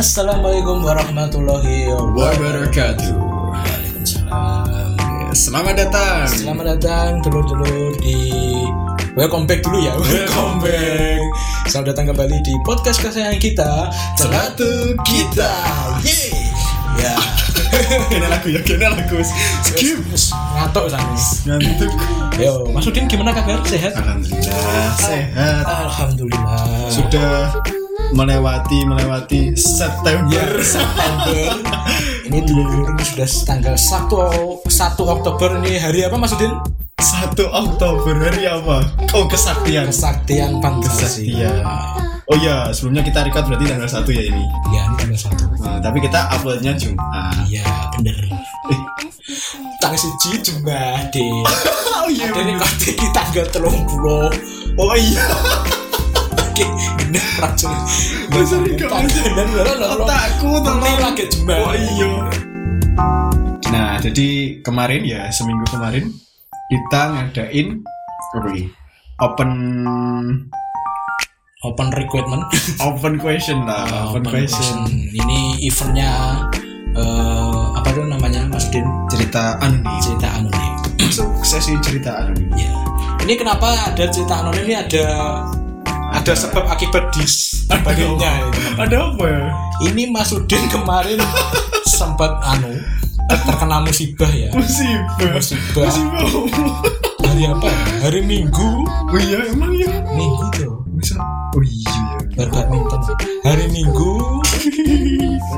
Assalamualaikum warahmatullahi wabarakatuh. Waalaikumsalam. Selamat datang. Selamat datang dulur-dulur di Welcome back dulu ya. Welcome back. Selamat datang kembali di podcast kesayangan kita Celatu kita. Yeay. Ya. Kena lagu ya, kena lagu. Skip. Wis Ngatuk sana. Ngantuk. Yo, Mas Udin gimana kabar? Sehat? Alhamdulillah sehat. Alhamdulillah. Sudah melewati melewati September. Ya, September. ini ini sudah tanggal 1 1 Oktober ini hari apa Mas Udin? 1 Oktober hari apa? Oh kesaktian. Kesaktian Pancasila. Kesaktian. Oh iya, sebelumnya kita record berarti tanggal 1 ya ini. Ya, ini tanggal 1. Nah, tapi kita uploadnya Jumat. Iya, bener. Tanggal siji Jumat deh. Oh iya. Ada nih di tanggal telung puluh. Oh iya. Oke, bener racun. Bener, bener. Otakku tolong. lagi Jumat. Oh iya. Nah, jadi kemarin ya, seminggu kemarin kita ngadain apa ini? Open Open recruitment. open question lah, open, question. Ini eventnya eh, apa tuh namanya Mas Din? Cerita anonim. Cerita anonim. Masuk sesi cerita anonim. Ya. Ini kenapa ada cerita anonim ini ada ada sebab akibat di teman-teman. Ada apa ya? Ini Mas Udin kemarin sempat anu terkena musibah ya. Musibah. Musibah. Musibah. Hari apa? ya? Hari Minggu. Oh iya, emang ya. Minggu tuh. Bisa. Oh iya. Berbadminton. Hari Minggu.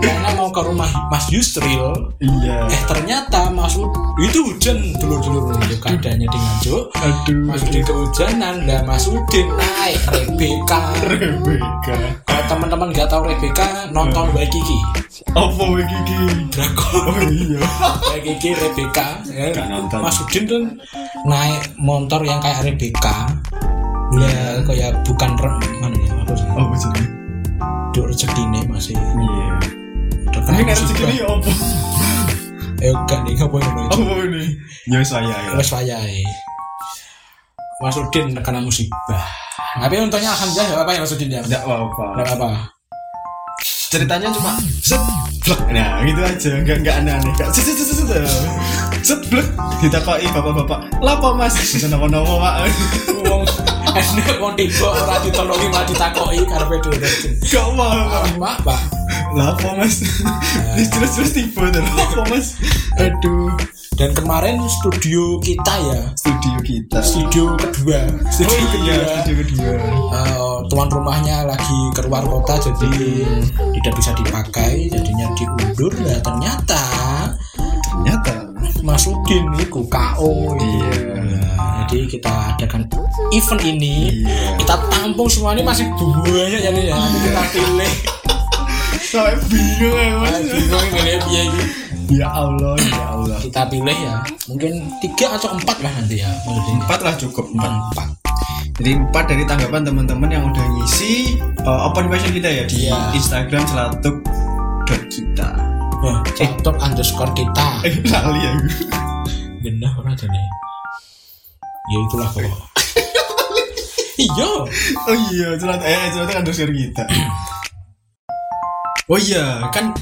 Karena mau ke rumah Mas Yusril. Iya. Eh ternyata Mas itu hujan dulu-dulu itu keadaannya di Nganjuk. Aduh. Mas Udin kehujanan, lah Mas Udin naik Rebecca. Rebecca. Kalau teman-teman nggak tahu Rebecca, nonton Waikiki. Apa begini? Drakor. Oh iya. Waikiki Rebecca. Ya. Nggak nonton. Mas Udin tuh naik motor yang kayak Rebecca. Ya kayak bukan rem mana ya apa sih? Apa sih? Duk rezekine masih. Iya. terkena Ini kan rezeki ini apa? Eh enggak nih enggak boleh ngono itu. Apa ini? Ya saya ya. Wes wayahe. Mas Udin kena musibah. Tapi untungnya alhamdulillah enggak apa ya Mas Udin ya. Tidak apa-apa. Enggak apa. Ceritanya cuma set blek. Nah, gitu aja. Enggak enggak aneh-aneh. Enggak set set set set. Set blek. Ditakoi bapak-bapak. Lapa Mas? Bisa napa-napa, Pak. Wong enek wong tiba ora ditolongi malah ditakoki karepe dhewe. Gak mau. Mak, Pak. Lapa Mas? Ini jelas-jelas tiba dan Mas? Aduh. Dan kemarin studio kita ya, Studio kita. studio kedua, studio Oh kedua. iya, studio kedua. Eh, tuan rumahnya lagi keluar kota jadi tidak bisa dipakai jadinya diundur nah ternyata Ternyata. Mas Udin itu KO Iya. Nah, jadi kita adakan event ini Iya. kita tampung semua ini masih banyak ya nih ya kita pilih Sampai bingung ya Mas. Bingung piye iki. Ya Allah, ya Allah. kita pilih ya mungkin tiga atau empat lah nanti ya Empat lah cukup. Empat. empat Jadi empat dari tanggapan teman-teman yang udah ngisi uh, open question kita ya di Iya. Instagram celatuk kita. Wah, underscore kita Eh lali ya. Genah ora jane. Ya itulah kok. iya. Oh iya, celatuk eh celatuk underscore kita. Oh iya, kan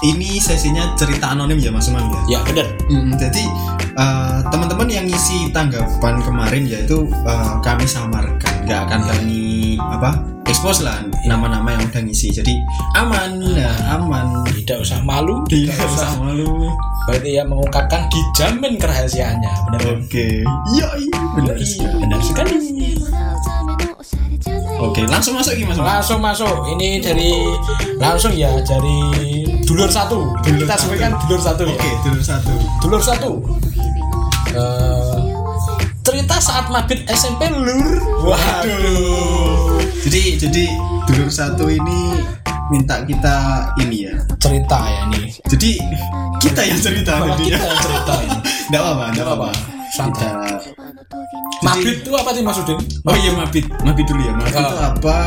ini sesinya cerita anonim ya Mas Umam ya. Ya bener. Hmm, jadi uh, teman-teman yang ngisi tanggapan kemarin yaitu uh, kami samarkan, nggak akan kami apa expose lah nama-nama yang udah ngisi. Jadi aman, ya aman. Tidak usah malu. Tidak usah malu. Berarti ya mengungkapkan dijamin kerahasiaannya. Bener kan? Oke, iya iya benar Iya, sekali. benar sekali. Oke, langsung masuk gimana? Langsung masuk. Ini dari langsung ya dari dulur satu. Dulur Kita sebutkan dulur satu ya. Oke, dulu satu. Dulur satu. Eh, cerita saat mabit SMP lur. Waduh. Jadi jadi dulur satu ini minta kita ini ya. Cerita ya ini. Jadi kita yang cerita Malah kita ya. yang cerita ini. Enggak apa-apa, enggak apa-apa. Santai. Kita Mabit itu apa sih Mas Udin? Oh iya mabit, mabit dulu ya. Mabit Ah. itu apa?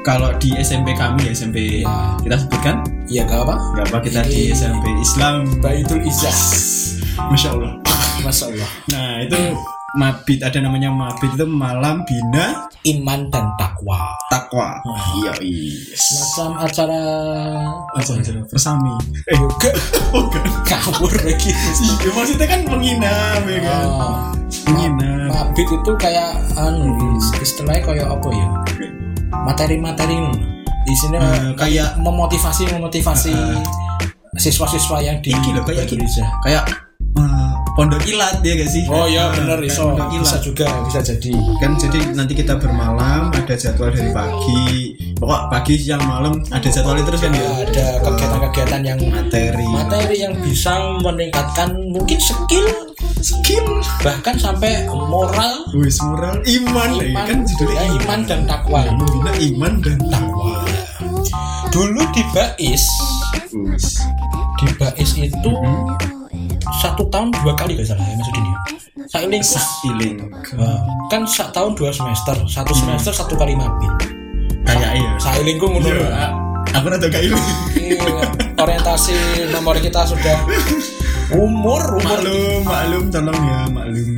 Kalau di SMP kami SMP Ah. kita sebutkan Iya gak apa? nggak apa kita di Ini- SMP Islam. Baitul Izzah. Masya Allah. Masya Allah. Nah itu mabit ada namanya mabit itu malam bina iman dan takwa. Takwa. Wah. iya iya macam acara apa aja persami eh enggak oh kan kabur lagi. Iya maksudnya kan menghina ya kan? Oh, mabit itu kayak anu istilahnya kayak apa ya? Materi-materi di sini Eh, kayak memotivasi memotivasi Eh, siswa-siswa yang di Iki loh, kayak. Riza. kayak eh, pondok kilat ya gak sih? Oh ya Eh, bener iso. Pondok kilat. bisa juga bisa jadi. Kan jadi nanti kita bermalam ada jadwal dari pagi. Pokok pagi siang malam ada jadwal terus kan ya? Ada kegiatan-kegiatan yang materi. materi yang bisa meningkatkan mungkin skill. Skill. Bahkan sampai moral. Wis moral iman, ya iman, kan judulnya ya, iman. dan takwa. Membina iman dan takwa. Dulu di Bais di Bais itu satu tahun dua kali gak salah ya maksudnya dia Sailing iling Wah, kan sak tahun dua semester satu semester satu kali mabit kayak iya. Sailingku ngono Iya, aku rada gak iling Iya, orientasi nomor kita sudah umur umur. Maklum maklum tolong ya maklum.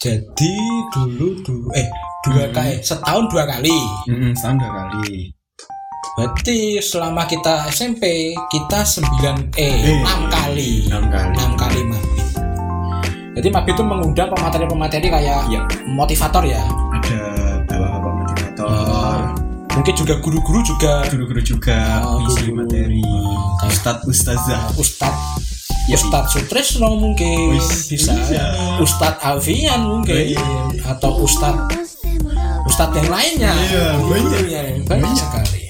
Jadi dulu dulu eh dua kali setahun dua kali. Mm-mm, setahun dua kali berarti selama kita SMP kita 9 eh Eh, 6 kali. Enam kali. 6 kali mabit jadi mabit itu mengundang pemateri-pemateri kayak Iya. motivator ya? Ada bapak-bapak motivator. Mungkin juga guru-guru juga. Guru-guru juga Oh, isi guru. materi. Kayak- ustadz ustazah. Ustad Ya, Ustadz Sutresno mungkin Wis, bisa. bisa. Ustadz Alfian mungkin. Iya. atau Ustadz Ustadz yang lainnya. Iya, banyak. Banyak. sekali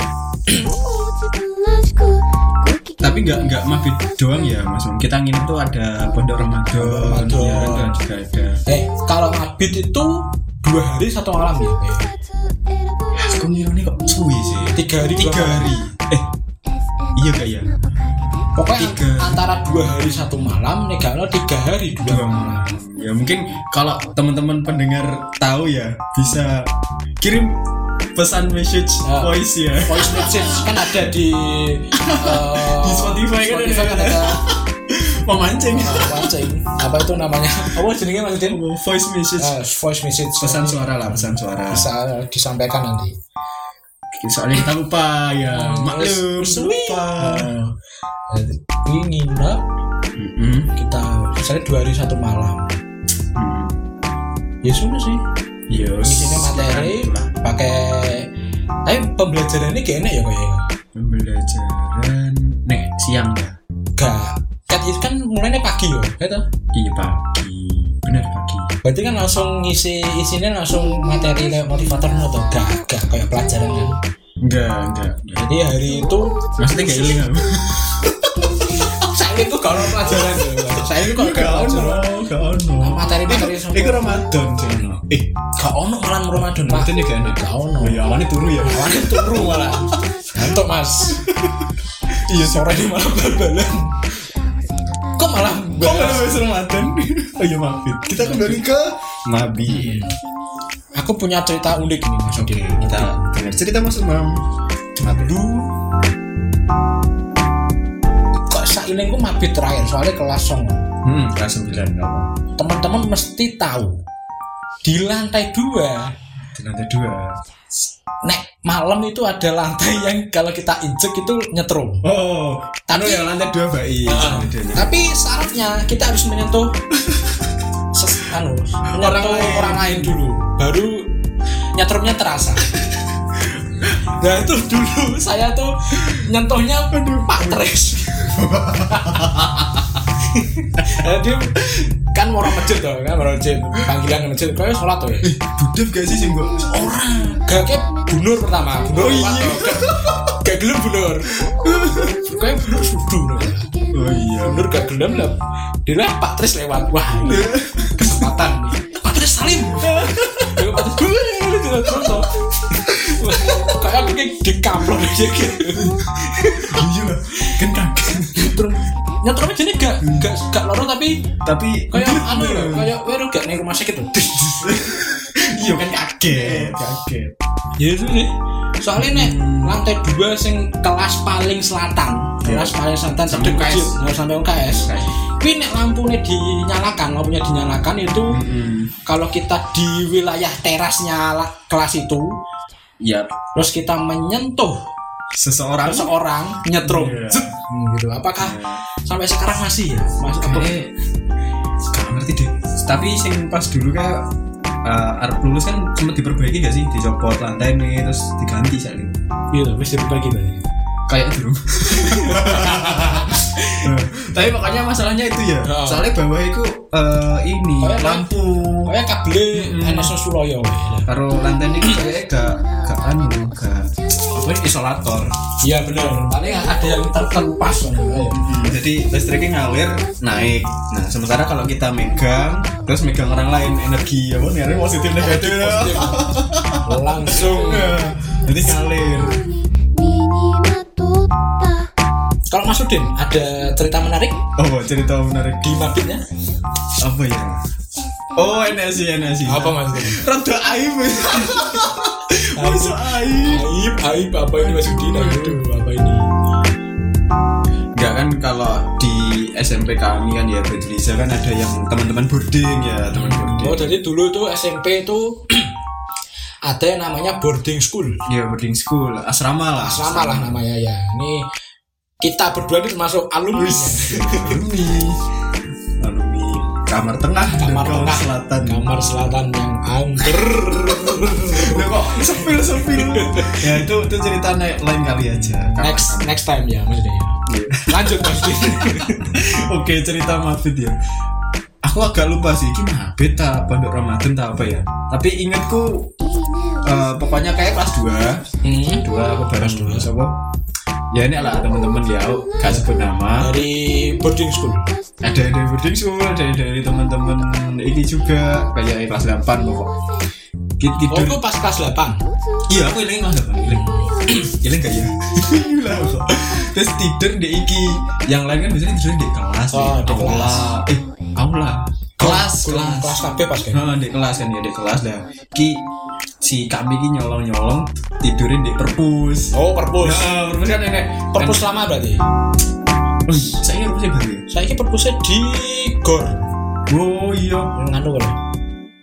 tapi nggak nggak mabit doang ya mas. Kita nginep tuh ada pondok ramadan Ramadan. ya kan juga ada. Eh kalau mabit itu dua hari satu malam ya? Pak? aku ngira kok suwi sih? Tiga hari tiga hari. Eh iya gak ya? Pokoknya Tiga. antara dua hari satu malam nih kalau tiga hari dua, dua malam. malam. Ya mungkin kalau teman-teman pendengar tahu ya bisa kirim pesan message Ya. voice ya. Voice message. Kan ada di eh, Di Spotify kan ada. Spotify kan ada. Memancing. Eh, pancing. apa itu namanya? Apa jenenge Mas Udin? Voice message. Eh, voice message. Pesan suara lah pesan suara. Bisa disampaikan nanti. Soalnya kita lupa ya. Hmm, maklum lupa. Eh, ini nginep Mm-mm. kita misalnya dua hari satu malam. Hmm. ya sudah sih Ya, isinya materi. Pakai tapi pembelajaran ini enak ya kayaknya pembelajaran nek siang ya gak. Kan itu kan mulainya pagi ya gitu iya pagi. Benar pagi. Berarti kan langsung ngisi isinya langsung materi kayak motivator atau gak gak. Kayak pelajaran kan? Enggak enggak jadi hari itu maksudnya gak iling aku itu kalau pelajaran saya itu kalau gak pelajaran gak ono. Materi-materi Iku- iku Ramadan sih eh gak ono malam Ramadan ya gak ono. Gak ono. Oh ya awannya turu ya. Awannya turu malah. Ngantuk mas. Iya sore di malam bal-balan. Kok malah kok gak ada Ramadan? Oh iya maafin kita kembali ke Nabi. Aku punya cerita unik nih mas. Oke kita cerita mas Umam. Dulu sailing ku mabit terakhir soalnya kelas song hmm kelas 9 apa teman-teman mesti tahu di lantai dua di lantai dua. nek malam itu ada lantai yang kalau kita injek itu nyetrum. Oh Tapi- tapi yang lantai dua baik Ah, lantai dua. tapi syaratnya kita harus menyentuh ses, anu, menyentuh Orang lain. orang lain dulu baru nyetrumnya terasa nah itu dulu saya tuh nyentuhnya Pak Tres jadi kan mau orang masjid tuh kan orang masjid. Panggilan ke masjid. Kau sholat tuh ya? Eh budef gak sih sih gua? Orang. Gak kayak bunur pertama bunur Oh, iya. gak, gelem bunur. Kayak bunur sudu oh iya. Nur gak gelem lah. Dia lah Pak Tris lewat. Wah, kesempatan nih. Pak Tris salim. Pak Tris Kayak aku kayak dikaplok aja gitu. iya lah kan kaget Terus nyetrumnya jadi gak gak gak loro tapi tapi kayak anu ya, kayak weru gak nih rumah sakit tuh. iya kan kaget kaget Ya itu sih. Soalnya nek lantai dua sing kelas paling selatan, kelas paling selatan Sampai UKS. Sampai UKS. tapi nek lampunya dinyalakan lampunya dinyalakan itu Mm-mm. kalau kita di wilayah terasnya la- kelas itu ya terus kita menyentuh seseorang seseorang nyetrum Iya. Zet. Hmm, gitu apakah sampai sekarang masih ya mas apa gak ngerti deh. Tapi sing pas dulu kayak uh, Arab lulus kan sempat diperbaiki gak sih? Dicopot lantai nih terus diganti saling. gitu wis dibagi tadi Kayak dulu. Tapi makanya masalahnya itu ya. Oh. Soalnya bawah itu uh, ini Kayak lampu. kayak kabel Mm-mm. enak Suloyo Karo lantai ini kayak gak gak anu gak apa ini, isolator. iya benar paling ada yang terkelupas Hmm, jadi listriknya ngalir naik. Nah sementara kalau kita megang terus megang orang lain energi apa nih positif negatif. langsung Nah, Jadi ngalir. Kalau Mas Udin ada cerita menarik? Oh, cerita menarik di mabitnya? Apa ya? Oh, NSI, NSI. Apa Mas? Rada aib. Masa aib? Aib, aib apa ini Mas Udin? Aduh, apa ini? Enggak kan kalau di SMP kami kan ya Bedrisa kan ada yang teman-teman boarding ya teman hmm. boarding. Oh jadi dulu tuh SMP itu ada yang namanya boarding school. Iya boarding school asrama lah. Asrama, asrama. lah namanya ya. Ini kita berdua ini termasuk alumni Alumni. Alumni kamar tengah kamar tengah selatan. kamar selatan yang angker Loh, kok sepil sepil. ya itu itu cerita naik lain kali aja. Kamar- next next time ya maksudnya ya. Iya. lanjut Mas Oke cerita mabit ya. Aku agak lupa sih, ini mabit tak pondok Ramadan tak apa ya. Tapi ingatku eh, pokoknya kayak kelas 2 hmm. dua apa bareng dulu siapa? Ya ini lah teman-teman ya, aku gak sebut nama. dari boarding school Ada yang dari boarding school, ada yang dari teman-teman ini juga kayak kelas 8 pokok. Kita oh tidur. itu pas kelas 8 Iya, aku ilang kelas 8, ilang. Ilang gak ya? Terus tidur di iki. Yang lain kan biasanya tidur di kelas. Oh, di kelas. Eh, aula. Kelas, kelas kelas. KB pas kan Nah, di kelas kan ya di kelas lah. Ki si kami ki nyolong nyolong tidurin di perpus. oh perpus Nah, perpus kan enek. perpus lama berarti oh, saya perpusnya baru ya. saya ini perpusnya di gor Oh iya. yang nganu kan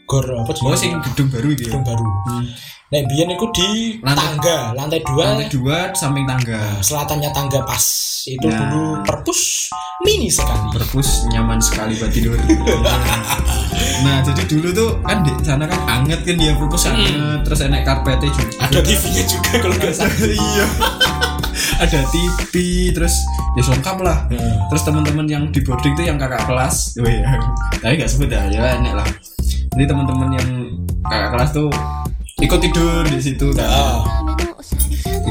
gor apa sih Oh, sing gedung baru itu ya. gedung baru Hmm. biar itu di Lantai- tangga lantai dua Lantai dua samping tangga. selatannya tangga pas itu Nah. dulu perpus mini sekali perpus nyaman sekali buat tidur. nah jadi dulu tuh kan di sana kan anget kan dia perpus anget terus enak karpetnya juga. ada TV-nya juga kalau nggak salah iya. ada TV terus ya lengkap lah. Nah, Terus teman-teman yang di boarding tuh yang kakak kelas, oh iya, tapi nggak sebut ya, ya enak lah. Jadi teman-teman yang kakak kelas tuh ikut tidur di situ kan. ah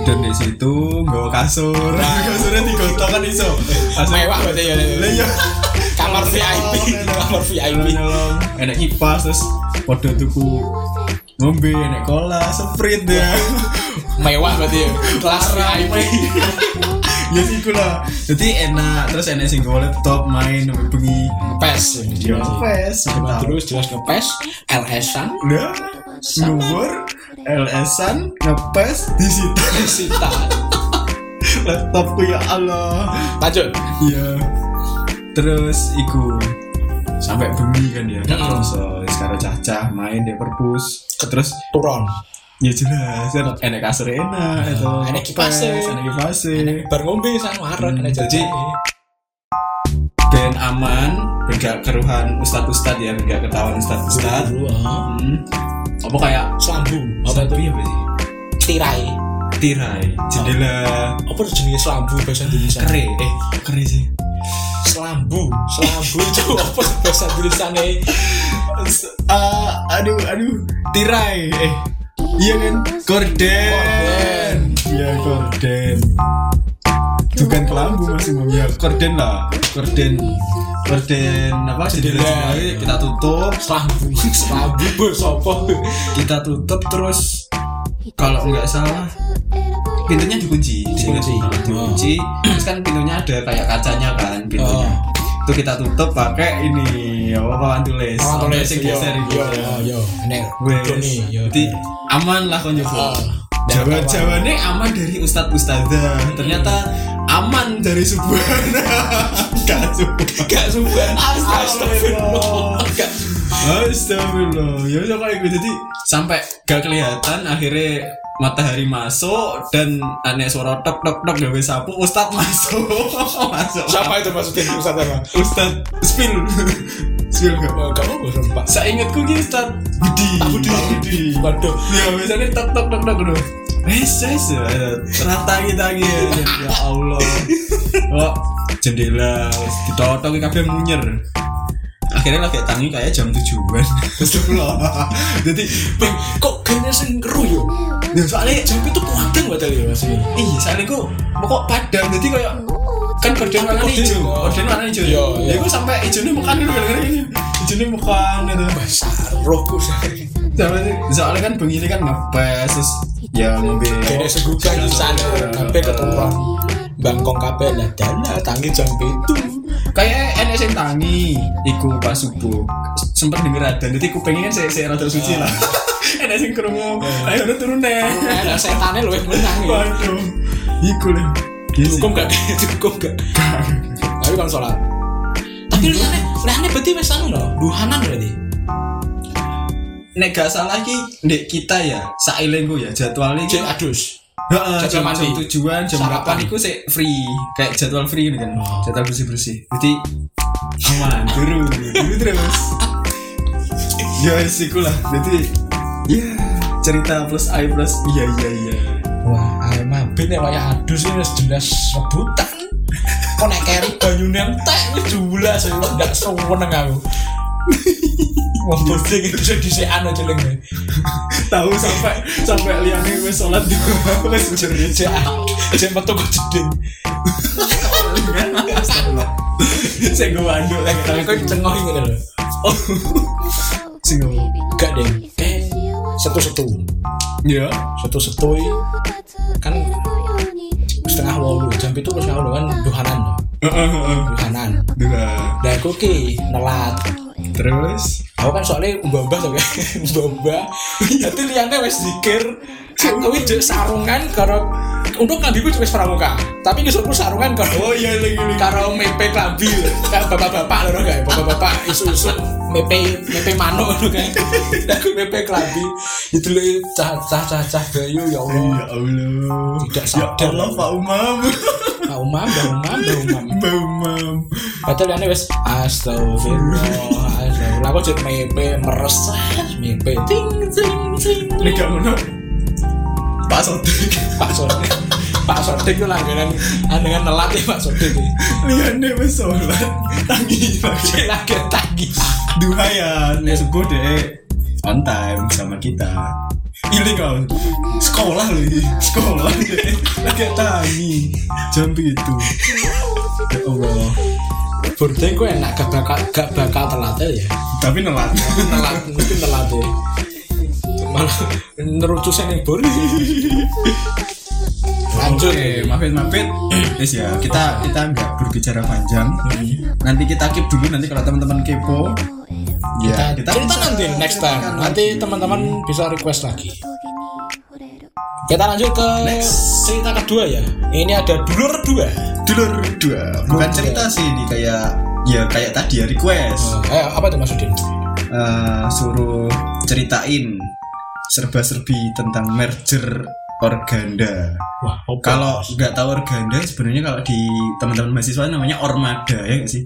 tidur di situ nggawa kasur. Nah, kasurnya digotong kan iso mewah berarti ya. Iya. Kamar VIP kamar VIP enak kipas terus podo tuku ngombe enak cola sprint ya mewah berarti ya. Kelas VIP ya sih kula jadi enak. Terus enak sing laptop main sampai bengi. Pes. Iya. Pes terus jelas ngepes LS-an luar LS-an ngepes di situ sita laptopku ya Allah lanjut iya terus iku sampai bengi kan ya gak Mm-mm. kerasa sekarang cacah main di perpus terus turun Ya jelas, kan enak kasur enak itu. enak kipasnya. enak kipasnya. bar ngombe sana warung Hmm, enak jadi- Ben aman, ben gak keruhan ustad ustad ya, ben gak ketahuan ustad ustad. ah. Hmm. Apa kayak selambu apa itu? Apa sih? tirai. Tirai, jendela, apa jenis selambu bahasa Indonesia? Kere, eh kere sih. selambu selambu itu apa bahasa Indonesia nih S- ah, aduh, aduh, tirai, eh iya kan, Gorden. iya gorden. Bukan kelambu masih mau ya gorden lah, gorden, gorden apa jendela kita tutup, selambu selambu apa kita tutup terus. Kalau nggak salah. Pintunya dikunci Dikunci. Dikunci. dikunci. Terus kan pintunya ada kayak kacanya kan pintunya. Itu kita tutup pakai ini apa papan tulis. Papan tulis yo geser gitu yo yo yo. Jadi aman lah kan Ah. Jawa Jawa ini aman dari ustadz ustadzah ternyata aman dari subuhan gak subuh Gak sumpah. Astagfirullah. Gak. Astagfirullah ya udah kayak gitu jadi sampai gak kelihatan akhirnya matahari masuk dan aneh suara tok tok tok gawe sapu ustad masuk masuk Siapa itu maksudnya Ustaz apa? ustad spill spill gak Oh, Gak mau sumpah. saya ingatku ki ustad budi Pak Budi. Budi Waduh. ya biasanya tok tok tok tok Wes, wes, rata kita gitu. Ya Allah. Oh, jendela wis ditotok kabeh munyer. Akhirnya lagi tangi kayak jam tujuan. Astagfirullah. Jadi, Bang, kok gini sing keru yo? ya soalnya Jam itu puadeng batal ya Mas ini. iya soalnya ku pokok padang jadi kayak kan korden warna hijau korden warna hijau Iya, iya. ya gue sampai hijaunya bukan dulu gara-gara ini hijaunya bukan gitu Rohku saya. soalnya, soalnya kan bengi kan ngepes terus ya ngombe Kene segukan di sana kabeh keturun. Bangkong kabeh lah dana tangi jam itu. kayak enek sing tangi iku pas subuh sempet denger adan jadi kupengnya kan saya saya rada suci lah enek sing krungu ayo udah turun deh Ada setane luwih menang ya. waduh iku lah Cukup gak? Cukup gak? Tapi kan sholat. Tapi liane, liane berarti wes anu loh, duhanan berarti. Nek gak salah ki ndek kita ya sailengku ya jadwalnya Cek adus. Heeh, jam, mandi. jam tujuan jam berapa itu saya free kayak jadwal free ini kan Oh. jadwal bersih bersih jadi aman turu turu terus ya siku lah jadi ya cerita plus I plus iya iya iya Wah, ayo mabit nek wayah adus ini wis jelas rebutan. Kok nek keri banyune entek wis jelas ya ndak seneng aku. Wong bodeng itu bisa disekan aja leng. tahu sampai sampai liane wes sholat. Di wes jerit Cek cek metu kok jeding. saya gue banduk lagi Tapi kok cengoh ngene lho. sing Gak deh. Setu-setu. ya Setu-setu kan setengah wolu jam itu setengah wolu kan duhanan. Duhanan. Dua dan aku ki nelat terus? Aku kan soalnya mbah-mbah tuh kan mbah-mbah nanti liane wes zikir aku itu sarungan karo untuk ngambil gue cuma pramuka. Tapi kesuku sarungan karo oh iya lagi lagi karo mepe klambi. Kayak bapak-bapak loh kayak bapak-bapak isu-isu mepe mepe manuk loh kan dan aku mepe klambi. Itu loh cah cah cah cah ya ya Allah Allah. Tidak ya sadar. Allah Pak Umam Mbak Umam Mbak Umam Mbak Umam Mbak Umam Padahal liane wes astagfirullah astagfirullah aku jadi mepe meres mepe. Ting ting ting. Ini gak mau Pak Sodik. Pak Sodik. Pak Sodik itu langganan dengan nelat ya Pak Sodik. Itu liane wes sholat. Tangi lagi lagi tagi duha ya nek subuh deh on time sama kita kau. Sekolah lagi sekolah. Lagi tangi jam itu ya Allah. Burdeng gue enak gak bakal gak bakal telat ya. Tapi nelat. Telat mesti telat ya. Malah nerucusnya nih bor lanjut Oke, maafin maafin. Yes ya, kita kita nggak berbicara panjang. Nanti kita keep dulu nanti kalau teman-teman kepo. Ya, kita cerita bisa- nanti next kita time nanti teman-teman bisa request lagi kita lanjut ke Next. cerita kedua ya ini ada dulur dua dulur dua. Bukan cerita sih ini kayak ya kayak tadi ya request. eh, apa itu maksudnya Eh, suruh ceritain serba-serbi tentang merger organda. wah apa? Kalau nggak tahu organda sebenarnya kalau di teman-teman mahasiswa namanya ormada ya nggak sih?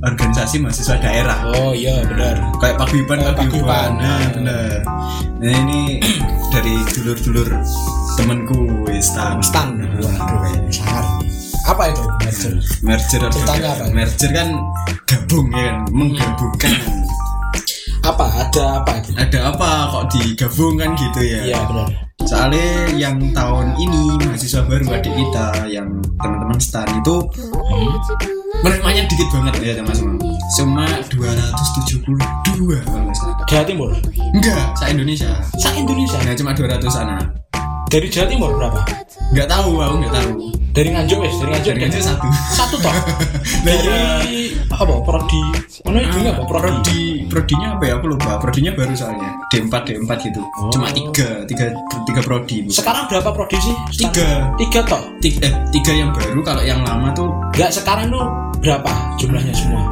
Organisasi mahasiswa daerah. oh iya benar kayak paguyuban Kayak paguyuban paguyuban. nah benar nah ini dari dulur-dulur temanku Stan stan waduh sangat apa itu merger merger Ceritanya apa? merger kan gabung ya kan menggabungkan apa? Ada apa itu ada apa kok digabung kan gitu ya? Iya benar. Soalnya yang tahun ini mahasiswa baru adik kita yang teman-teman Stan itu menerimanya dikit banget ya teman-teman. Cuma 272 kalau nggak salah. Jawa Timur? Enggak sa Indonesia. Sa Indonesia? Nah, cuma 200 anak. Dari Jawa Timur berapa? Nggak tahu, aku nggak tahu. dari Nganjuk wes dari Nganjuk Jadi aja satu. satu toh? Nah, dari iya. apa prodi? Mana itu nggak apa prodi? Prodi. Prodinya apa ya? Aku lupa. Prodinya baru soalnya. D4 D4 gitu. Oh. cuma tiga tiga tiga prodi sekarang berapa prodi sih? Tiga. tiga toh? Tiga, eh, tiga yang baru kalau yang lama tuh nggak sekarang tuh berapa jumlahnya semua?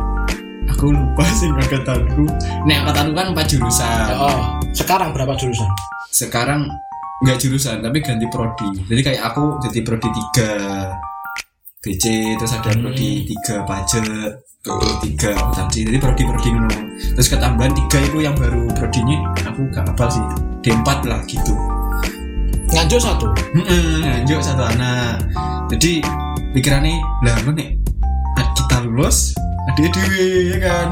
Aku lupa sih angkatanku nih angkatanku kan empat jurusan. Oh sekarang berapa jurusan? Sekarang nggak jurusan tapi ganti prodi. Jadi kayak aku jadi prodi tiga. BC terus ada Hmm. prodi tiga pajak prodi tiga akuntansi jadi prodi prodi ngono. Terus ketambahan tiga itu yang baru prodinya aku gak hafal sih. D4 lah gitu. Nganjuk satu? Lanjut satu anak. Jadi pikirannya lah apa nih kita lulus ada dewe ya kan?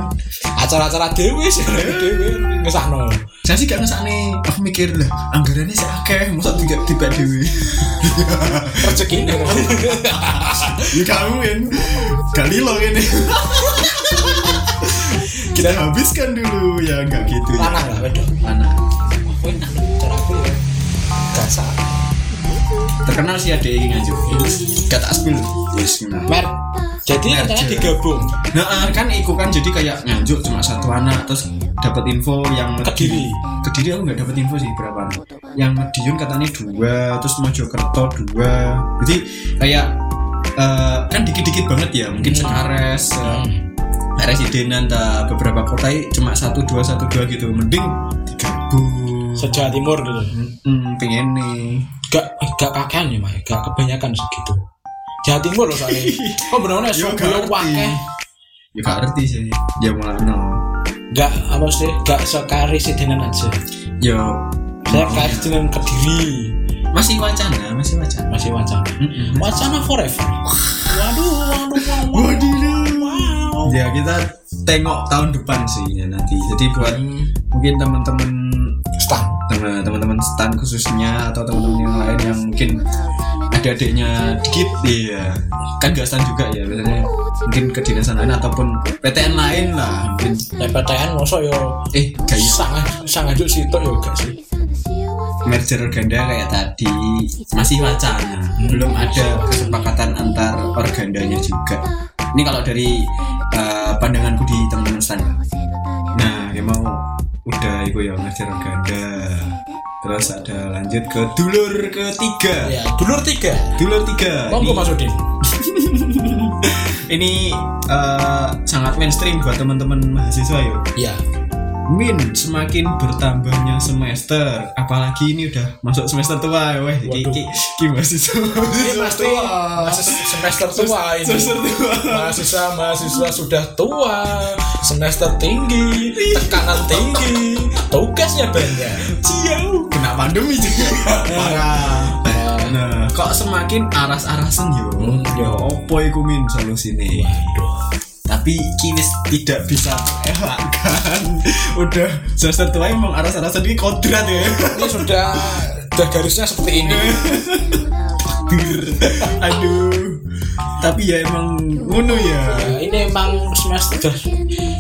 Acara-acara dewi sih dewi ngesahno. Saya sih gak ngesane aku mikir lah anggarannya sih akeh masa tiga tiba dewe rezeki ini. Ya kamu kan kali lo ini kita habiskan dulu ya nggak gitu ya. Lanang lah wedok mana Wih, anu, cara aku ya. Gak terkenal sih ada yang nganjuk gak tak spill. Yes nah. mer jadi Merger. rencananya digabung Nah, ah, kan iku kan jadi kayak nganjuk cuma satu anak terus dapat info yang Kediri. Kediri aku nggak dapat info sih berapa. Yang Medion katanya dua, terus Mojokerto dua. Jadi kayak eh, kan dikit-dikit banget ya, mungkin Hmm. Sekares, eh, Hmm. residenan ta beberapa kota cuma satu dua satu dua gitu. Mending digabung. sejawa timur gitu Hmm, pengen nih. gak gak kakean ya mah gak kebanyakan segitu Jawa Timur loh soalnya. Kok bener-bener gak ngerti. wakeh? Ya gak ngerti sih. Ya malah no. gak apa sih? Gak sekaresidenan aja. Yo saya karesidenan kediri. Masih wacana, masih wacana. masih wacana. Wacana forever. Waduh waduh waduh Wadidaw. wow. Ya kita tengok tahun depan sih ya nanti. Jadi buat Hmm, mungkin teman-teman stan. Teman- teman-teman stan khususnya atau teman-teman yang lain yang mungkin adik-adiknya dikit ya kan gak stan juga ya biasanya mungkin kedinasan lain ataupun PTN lain lah mungkin. PTN mosok yo eh kayak sangat sangat juk situ yo gak sih? Merger organda kayak tadi masih wacana. Belum ada kesepakatan antar organdanya juga. Ini kalau dari eh, pandanganku di teman-teman ya. nah yang mau udah itu ya merger organda terus ada lanjut ke dulur ketiga. Ya dulur tiga. Dulur tiga. Monggo Mas Udin ini eh, sangat mainstream buat teman-teman mahasiswa ya ya Min semakin bertambahnya semester apalagi ini udah masuk semester tua weh Waduh. ki, ki mahasiswa. Ini mahasiswa pasti tua. Masih semester tua ini. semester tua. Mahasiswa mahasiswa sudah tua. Semester tinggi tekanan tinggi tugasnya banyak. Jauh kena pandemi juga. Parah nah kok semakin aras-arasan yo? Hmm, yo opo iku min solusine? Waduh. Tapi kini tidak bisa terelakkan udah semester tua emang aras-arasan ini kodrat ya. Ini sudah sudah garisnya seperti ini. Aduh. Tapi ya emang ngono ya. Ya, ini emang semester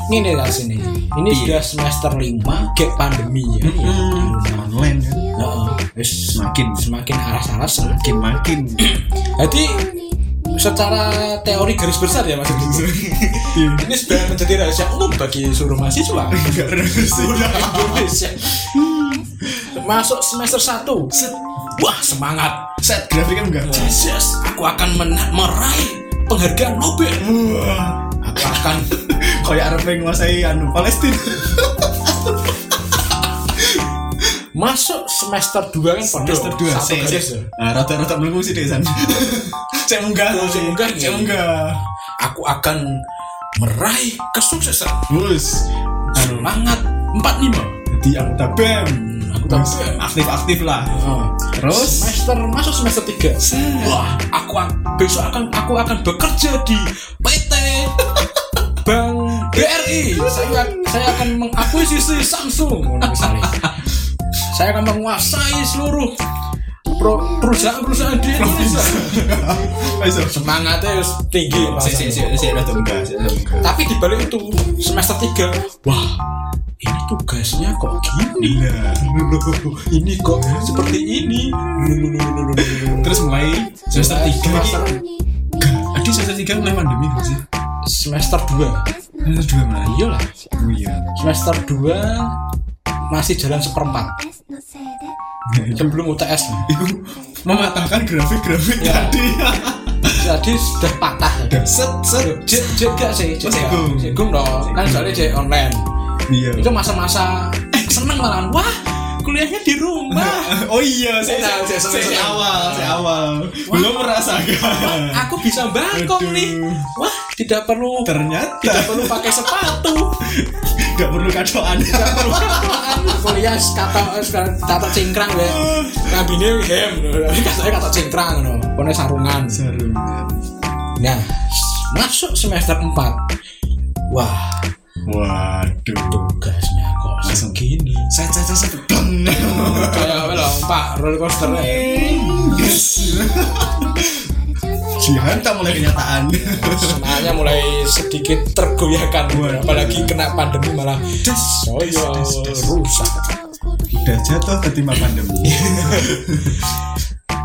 ini nih lah sini ini Iya. sudah semester 5 gap pandemi ya. Hmm, online ya. Wis semakin. semakin aras-aras semakin makin. jadi secara teori garis besar ya mas Udin. ini sudah menjadi rahasia umum bagi seluruh mahasiswa. Indonesia. Masuk semester 1 wah semangat. Set grafiknya enggak? Jesus aku akan meraih penghargaan Nobel. Aku akan kayak Arab yang menguasai anu Palestina. Masuk semester 2 kan semester dua satu sih garis. sih. Ya. Ah, rata-rata melengkung sih deh san. Saya enggak Saya munggah, saya iya. enggak aku akan meraih kesuksesan. Anu semangat 45 di anggota BEM anggota Terus BEM. aktif-aktif lah. Oh. terus? Semester masuk semester 3 wah aku ak- besok akan aku akan bekerja di PT Bank BRI saya saya akan mengakuisisi Samsung. Misalnya saya akan menguasai seluruh perusahaan-perusahaan di Indonesia. Semangatnya harus tinggi. Si si si si ada enggak ada tapi di balik itu semester 3 wah ini tugasnya kok gini? Iya. ini kok seperti ini? Terus mulai semester tiga Semester- Enggak, Adi semester tiga mulai pandemi gak sih? Semester 2 Ini dua mana? iyalah Oh iya. semester 2 masih jalan seperempat sebelum UTS. Itu mematahkan grafik-grafik Ya. tadi. jadi sudah patah set set. Jek jek gak sih Oh, Jegum. jegum dong kan soalnya jek online Iya. itu masa-masa seneng malah wah kuliahnya di rumah. Oh iya, saya Nah, saya, saya- awal, saya awal. Belum merasakan. aku bisa bangkong Aduh. nih. Wah tidak perlu Ternyata. tidak perlu pakai sepatu. Nggak perlu kadoan. tidak perlu kataan kuliah kata kata cingkrang ya. Kabine hem katanya kata cingkrang no pone sarungan. Seru. nah masuk semester 4 wah. Waduh. tugasnya kok segini? Saya saya saya. Kayak apa pak roller coaster Yes. Dihantam oleh kenyataan. semangatnya mulai sedikit tergoyahkan apalagi kena pandemi malah Des. saya rusak Udah jatuh ketimpa pandemi.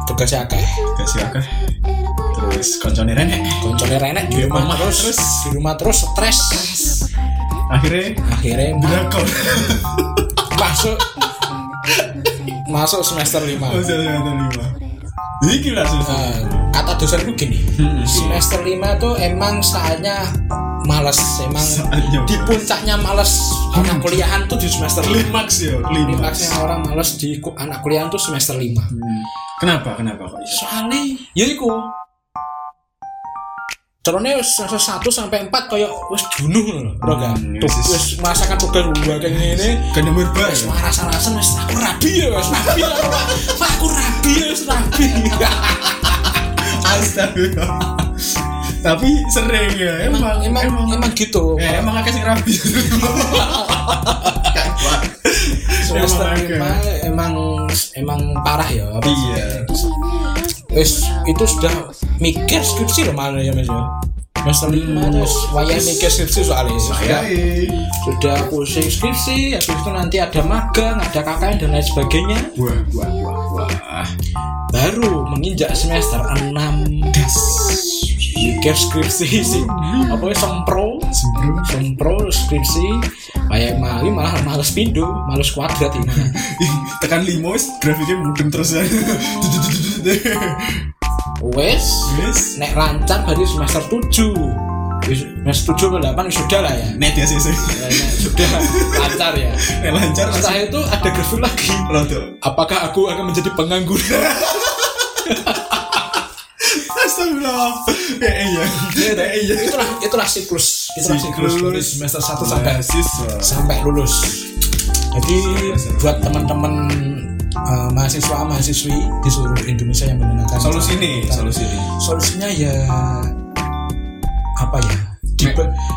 tugasnya akeh Kasih akeh. Terus koncone renek. koncone renek di rumah rumah terus, terus. di rumah terus stres Akhirnya akhirnya drakor. masuk masuk semester 5 Oh, saya ada lima. Ini gila susah. kata dosenku gini Hmm. semester 5 tuh emang saatnya males emang Saatnya di puncaknya males anak kuliahan tuh di semester 5 Klimaks ya, klimaks. klimaksnya orang males di anak kuliahan tuh semester 5 Hmm. Kenapa? Kenapa soalnya ya iku Caranya 1 sampai 4 kayak wis dunuh lho, bro kan. Hmm, Tuh wis- wis merasakan tugas gua kayak ngene. Kan nomor Wis waras-warasan wis aku rabi ya wis rabi ya. Aku rabi ya wis rabi. Astagfirullah. Tapi sering ya, Emang emang emang emang gitu. Eh, emang akeh sing rabi. semester emang 5 akeh. emang emang parah ya. Iya. Wis itu sudah mikir skripsi loh mana ya Mas ya. Semester 5 terus wayah mikir skripsi. soalnya. Sudah- sudah pusing skripsi habis itu nanti ada magang ada KKN dan lain sebagainya. Wah wah wah wah. baru menginjak semester 6 Das. mikir skripsi sih. Apa ya sempro? Sempro. Skripsi. Kayak mali malah males pindu males kuadrat ini. Tekan limo grafiknya mudeng terus ya. wes nek lancar baru semester 7 Wis- semester 7 atau 8 sudah lah ya Net ya sih. Ya, nek sudah lancar ya Nek lancar setelah itu ada grafik lagi rodo. apakah aku akan menjadi pengangguran Astagfirullah. Eh iya. Eh iya. itulah itulah siklus itulah siklus, Siklus. dari semester 1 sampai sampai lulus jadi buat teman-teman uh, mahasiswa mahasiswi di seluruh Indonesia yang mendengarkan Solusi nih, solusi nih. solusinya ya apa ya di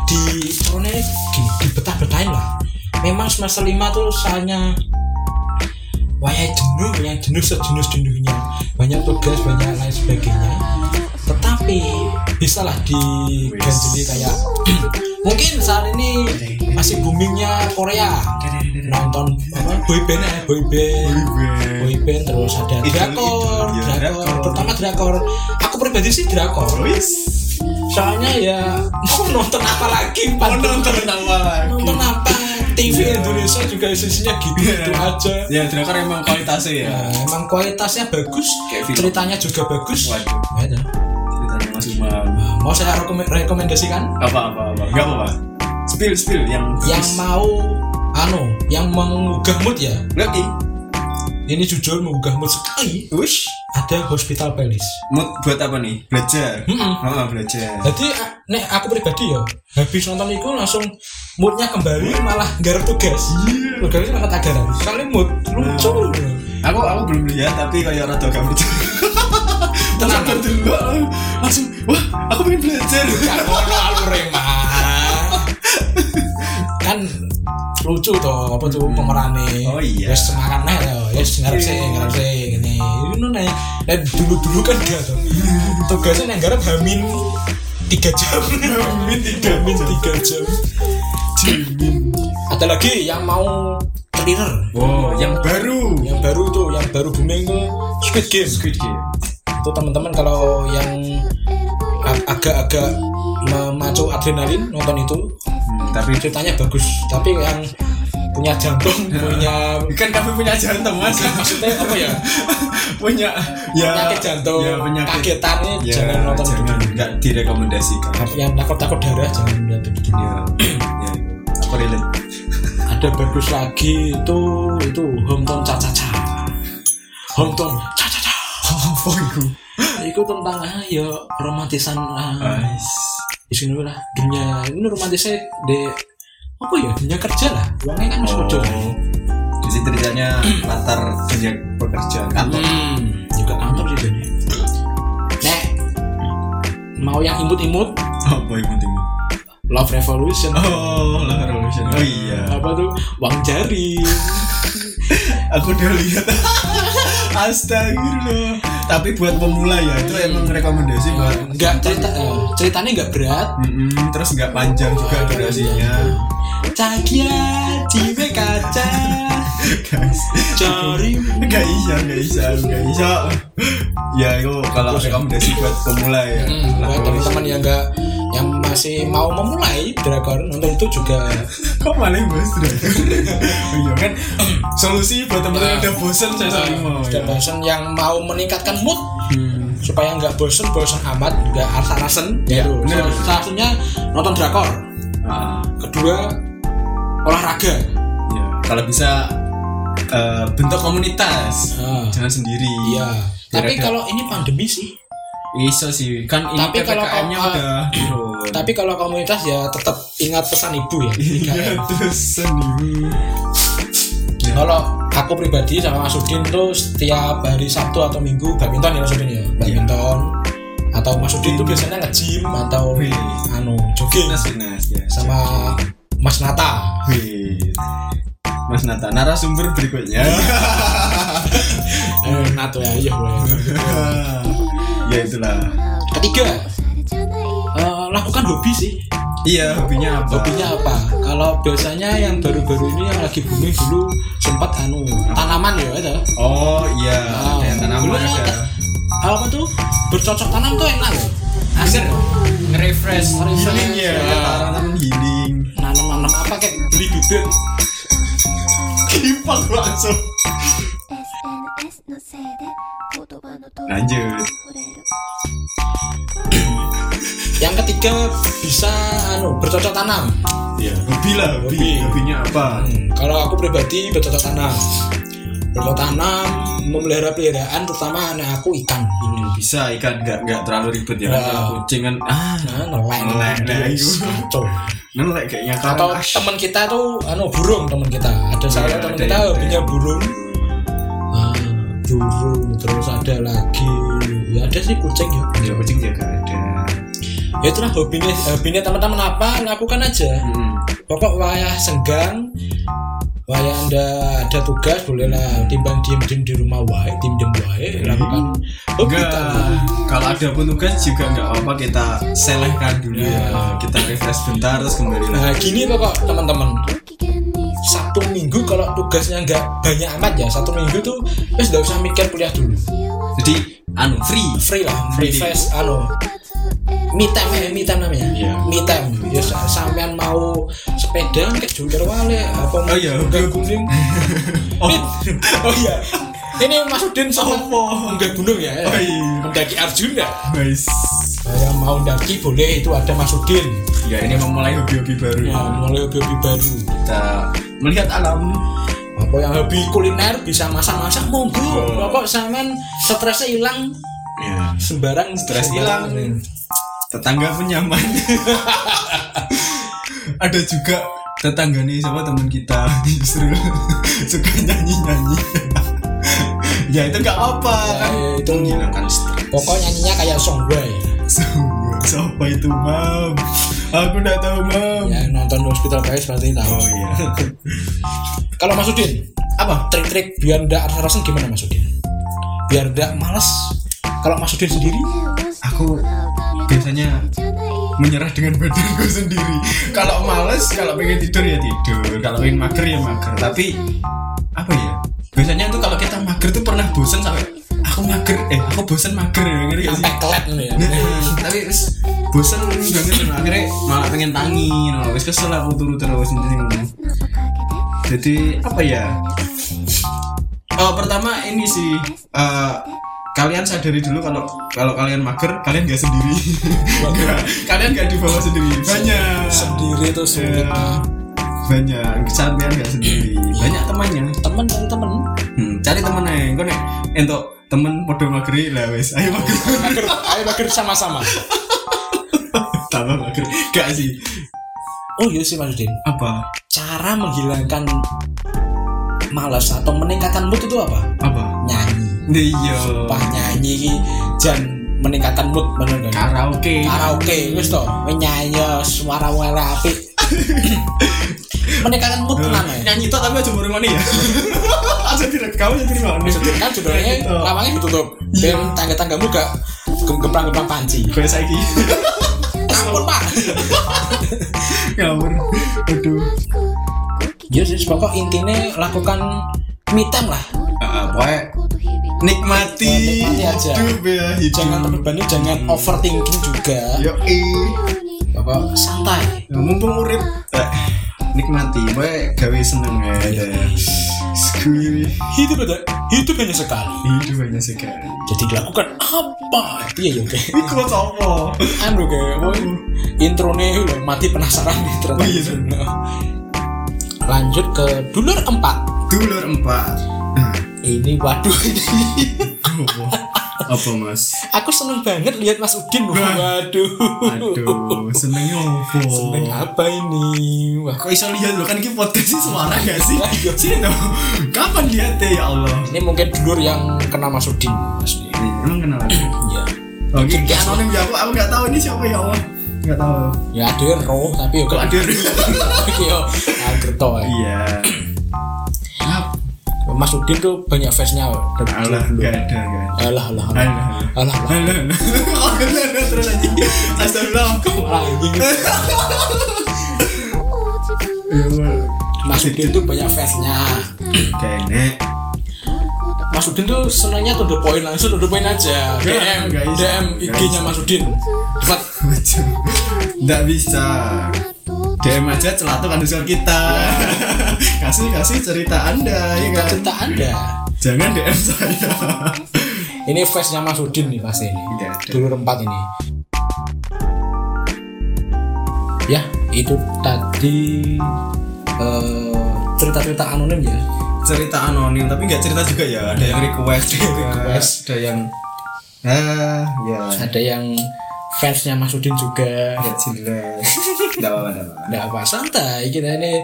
di soalnya gini dibetah-betahin lah memang semester 5 tuh soalnya wayai jenuh yang jenuh sejenuh jenuhnya. Banyak tugas banyak lain sebagainya. Tetapi bisa lah diganjeli kayak mungkin saat ini masih boomingnya Korea. Nonton apa? Boyband ya boyband boyband terus ada drakor ya, drakor. drakor. pertama drakor. Aku pribadi sih drakor. Soalnya ya mau nonton apa lagi? Mau nonton apa lagi? nonton apa TV Iya. Indonesia juga isinya gitu gitu aja Ya, drakor emang kualitasnya ya. Nah, emang kualitasnya bagus Kayak ceritanya juga bagus Waduh. Ya, dah. Ceritanya Mas Umam. Nah, mau saya rekom- rekomendasikan Apa apa apa. Enggak apa-apa. Spill spill yang yang mau anu yang menggugah mood ya lagi. ini jujur menggugah mood sekali Wish. Ada Hospital Playlist Mood buat apa nih? Belajar. Mm-mm. Oh, belajar. jadi a- nek aku pribadi ya habis nonton itu langsung moodnya kembali malah garap tugas tugasnya sangat agaran soalnya mood lucu Aku aku belum lihat tapi kayak rada gak percaya. Tenang. Dulu. Langsung wah, aku pengen belajar. Gak ngono alur emang kan lucu toh apa tuh pemerannya. Oh iya. ya semangat nih ya ya ngarep sih ngarep sih gini itu nih nih dulu dulu kan gak tuh tugasnya nih garap hamin tiga jam. Hamin tiga hamin tiga jam. Jimin. ada lagi yang mau cleaner Wow, yang baru. yang baru tuh yang baru booming tuh Squid Game. Squid Game. itu teman-teman kalau yang ag- agak-agak memacu adrenalin nonton itu. Hmm, tapi ceritanya bagus tapi yang punya jantung punya kan kami punya jantung mas. Maksudnya apa ya? Punya ya penyakit jantung ya, penyakit. kagetan ya, jangan nonton jangan itu nggak direkomendasikan. Yang takut takut darah jangan lihat begini ya ya aku relate ada bagus lagi itu itu hometown caca caca hometown caca caca apa itu? Itu tentang ah, ya romantisan ah, di sini lah. Dunia ini romantisnya di apa ya? Dunia kerja lah. Uangnya kan masih kerja oh. Jadi ceritanya latar kerja pekerjaan kantor. Hmm, juga kantor sih jadi nek mau yang imut-imut? Apa penting love revolution. Oh lah revolution. Oh iya. Apa tuh? Uang jari. Aku udah lihat. Astagfirullah tapi buat pemula ya itu emang rekomendasi buat nggak cerita ceritanya nggak berat. Mm-mm, terus nggak panjang juga durasinya. Cakia cibe kaca. Guys. Cari. Nggak bisa nggak bisa nggak bisa. Ya itu kalau rekomendasi buat pemula ya. Hmm, buat teman-teman yang nggak yang masih mau memulai drakor nonton itu juga kok malah bahas drakor Oh iya kan? Solusi buat teman-teman yang udah bosen saya sering mau dan ya. bosan yang mau meningkatkan mood. Hmm. supaya nggak bosen bosen amat nggak asal-asen Ya, gitu. bener. Salah satunya nonton drakor. Ah, kedua olahraga. Ya. kalau bisa eh, bentuk komunitas. Ah, jangan sendiri. Iya. Tapi kalau ini pandemi sih Iso sih, kan ini Tapi kalau PPKM-nya kau- udah turun. tapi kalau komunitas ya tetap ingat pesan ibu ya Iya, terus seni. Ya. kalau aku pribadi sama Mas Udin tuh setiap hari Sabtu atau Minggu badminton ya Mas Udin ya badminton atau Mas Udin tuh biasanya nge-gym atau Wih. anu jogging Fitness, ya. sama Mas Nata Wih. Mas Nata, narasumber berikutnya. eh Nato ya iya. ya itulah. ketiga. Eh, lakukan hobi sih. Iya, hobinya apa? hobinya apa? Kalau biasanya yang baru-baru ini yang lagi booming dulu sempat anu tanaman ya ada. Oh iya, Ah, ada yang tanaman dulu ada. apa tuh? Bercocok tanam tuh enak loh asik Nge-refresh. Refresh, healing ya, ya. tanaman healing. nanam-nanam apa kayak beli bibit. Kipak langsung SNS のせいで言葉の通り Lanjut. 触れる yang ketiga bisa anu bercocok tanam Iya, hobi lah, hobi. Hobi. Hobinya apa? Hmm, kalau aku pribadi bercocok tanam bercocok tanam memelihara peliharaan terutama anak aku ikan Hmm, bisa ikan nggak nggak terlalu ribet ya. Ya. Kalau kucing kan ah nah nelek Nelek, nah, Yes, itu. kacau. ngelek kayaknya atau kan. teman kita tuh anu burung teman kita ada salah Iya, satu teman ada kita yang- hobinya burung ah, burung terus ada lagi ya ada sih kucing ya Ya kucing juga ada. ya itulah hobinya hobinya teman-teman apa lakukan aja Hmm. pokok wayah senggang wayah anda ada tugas bolehlah timbang diem diem di rumah wae diem diem wae lakukan hobi kalau ada pun tugas juga nggak apa-apa kita selehkan dulu ya. Ya. Kita refresh bentar terus kembali lagi. nah gini pokok teman-teman satu minggu kalau tugasnya nggak banyak amat ya satu minggu tuh ya terus nggak usah mikir kuliah dulu. Jadi anu free free lah free, free fast anu me time ya me time namanya. Yeah. me time. Ya sampean mau sepeda ke jungkir wale apa mau oh, iya. gunung. Oh. oh iya. Ini Mas Udin sama enggak gunung ya. Oh, iya. mendaki Arjuna. Nice. Nah, Saya mau mendaki boleh itu ada Mas Udin. Ya ini memulai hobi-hobi baru. Nah, ya, memulai hobi-hobi baru. Kita melihat alam. apa yang hobi kuliner bisa masak-masak monggo Oh. pokok sampean stresnya hilang Ya. sembarang Stres hilang. Tetangga pun nyaman. ada juga tetangga nih sama teman kita justru suka nyanyi-nyanyi. ya itu nggak apa kan. Ya, itu menghilangkan stres. pokok nyanyinya kayak songboy Semua siapa itu mam? Aku nggak tahu mam. ya nonton hospital guys pasti tahu Oh iya. kalau Mas Udin Apa? trik-trik biar ndak rasa gimana Mas Udin biar ndak males kalau Mas Udin sendiri Aku biasanya menyerah dengan badanku sendiri. Kalau males, kalau pengen tidur ya tidur. Kalau pengen mager ya mager. Tapi apa ya? Biasanya tuh kalau kita mager tuh pernah bosen sampai aku mager, eh aku bosen mager ya ngerti gak sih? nih ya. Nah, tapi terus bosen banget dan akhirnya malah pengen tangi no. wis kesel aku turu terus ini jadi apa ya? Oh pertama ini sih eh, kalian sadari dulu kalau kalau kalian mager kalian gak sendiri. Kalian gak dibawa sendiri. Banyak. Sendiri tuh sulit Ya, banyak. Kalian gak sendiri. Banyak temannya. Temen cari temen. Hmm, cari temen aja kau nek entuk temen podo mageri lah wes ayo mager. mager. Ayo mager sama-sama. Tambah mager. Gak sih. Oh iya sih Mas apa? Cara menghilangkan malas atau meningkatkan mood itu apa? Apa? Nyanyi. Iya. Sumpah nyanyi jan meningkatkan mood bener kan karaoke. Karaoke wis to. Nyanyi suara wala apik meningkatkan mood tenan ya nyanyi tuh tapi aja mau ngoni ya. Aja tidak kamu jadi Maksudnya kan sebenarnya Gitu. lawangnya ditutup. Dan tangga-tanggamu gak gem- gemplang-gemplang panci. Kayak saya ki ampun pak. Ngawur. Aduh. Ya sih pokok intinya lakukan me time lah. Ah, pokoknya nikmati Nikmati aja. hidup ya hidup. jangan terbebani jangan overthinking juga. Yo pokok santai. Ya, mumpung urip. Eh, nikmati. Pokoknya gawe seneng ya Skuy. hidup ada hidup hanya sekali. Hidup hanya sekali. Jadi dilakukan apa? Iya ya oke Iku apa? anu kayak boy intro nih mati penasaran nih ternyata Oh, iya. lanjut ke dulur empat. Dulur empat. Nah, ini waduh ini apa? Mas? aku seneng banget lihat Mas Udin waduh Aduh, senengnya apa? seneng apa ini wah Kok iso lihat lo kan ini podcast sih suara gak sih? Iya. Sini dong. Kapan lihat ya Allah? ini mungkin dulur yang kenal Mas Udin Mas Udin Ini emang kenal aku. iya Oke, kayak anonim ya aku, aku nggak tahu ini siapa ya Allah. Nggak tahu. ya ada roh tapi yo Kok ada? yo agerto ae. Iya. Mas Udin tuh banyak fansnya dari Allah, dulu. nggak ada, ada. alah alah alah Alah. alah alah Alah, alah. Alah, alah, terus. Astagfirullah. Mas Udin tuh banyak fansnya Kayaknya Mas Udin tuh senangnya to the point langsung to the point aja DM. DM IG-nya. Mas Udin cepat Nggak bisa DM aja celatu underscore kita Kasih kasih cerita anda ya kan? Cerita anda. Jangan DM saya. Ini fansnya Mas Udin nih pasti ini. Ada. dulu rempat ini. Ya itu tadi eh, cerita-cerita anonim ya. Cerita anonim tapi nggak cerita juga ya. Ada yang request juga Request. Ada yang Ah ya. Ada yang fansnya Mas Udin juga. Nggak jelas. Nggak apa-apa Nggak apa santai. Kita ini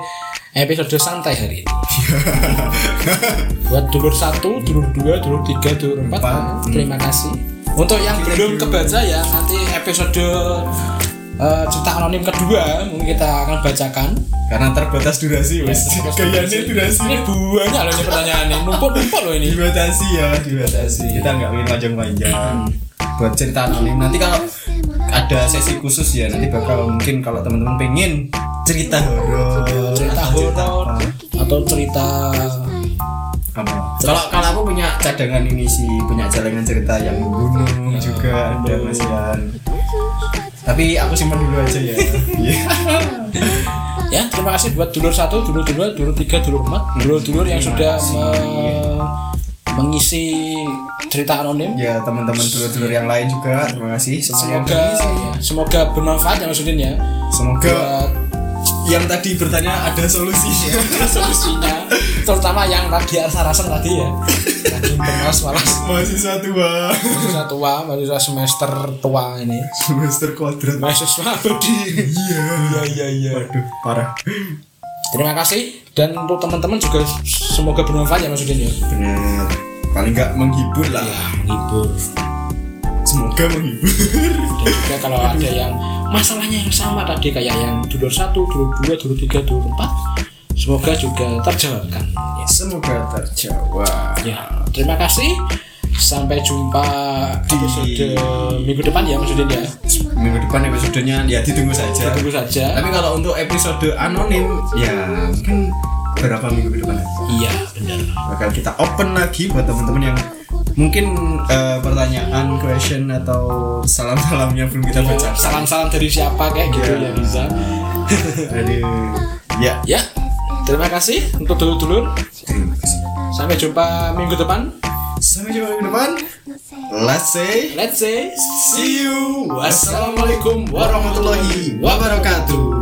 episode santai hari ini. Buat dulur satu, dulur dua, dulur tiga, dulur empat. Empat. Terima kasih. Untuk yang belum kebaca ya nanti episode eh, cerita anonim kedua mungkin kita akan bacakan. Karena terbatas durasi wes Kayaknya durasi Ini banyak loh ini pertanyaannya. Numpuk numpuk loh ini. dibatasi ya dibatasi kita nggak ingin panjang-panjang buat cerita anonim nanti kalau ada sesi khusus ya nanti bakal mungkin kalau teman-teman pengen cerita. Horor Cerita atau horor. atau cerita. Apa? Kalau kalau aku punya cadangan ini sih punya jalangan cerita yang gunung juga ada masian tapi aku simpan dulu aja ya. Ya terima kasih buat dulur satu, dulur dua, dulur tiga, dulur empat, dulur-dulur yang sudah me- mengisi cerita anonim. ya teman-teman dulur-dulur yang lain juga terima kasih. Yang Semoga ya, semoga bermanfaat ya maksudnya ya. semoga Buat yang tadi bertanya ada solusinya solusinya, terutama yang lagi rasa-rasa tadi ya, lagi bermas malas mahasiswa tua. Mahasiswa tua, mahasiswa semester tua ini, semester kuadrat. Mahasiswa abadi. iya. Iya iya. waduh parah. Terima kasih. Dan untuk teman-teman juga semoga bermanfaat ya maksudnya ya. bener paling nggak menghibur lah. Ya, menghibur. Semoga menghibur. Dan juga kalau ada yang masalahnya yang sama tadi kayak yang dulur satu, dulur dua, dulur tiga, dulur empat semoga juga terjawabkan ya. semoga terjawab ya terima kasih. Sampai jumpa Di- episode minggu depan ya maksudnya ya minggu depan episodenya ya ditunggu saja. Tunggu saja. Tapi kalau untuk episode anonim ya mungkin beberapa minggu ke depan. Iya benar. Bakal kita open lagi buat teman-teman yang mungkin uh, pertanyaan question atau salam-salamnya belum kita iya, baca. salam-salam dari siapa kayak gitu yeah. ya bisa Jadi ya. Ya terima kasih untuk dulu-dulu sampai jumpa minggu depan. Sampai jumpa minggu depan. Let's say let's say see you. wassalamualaikum warahmatullahi wabarakatuh.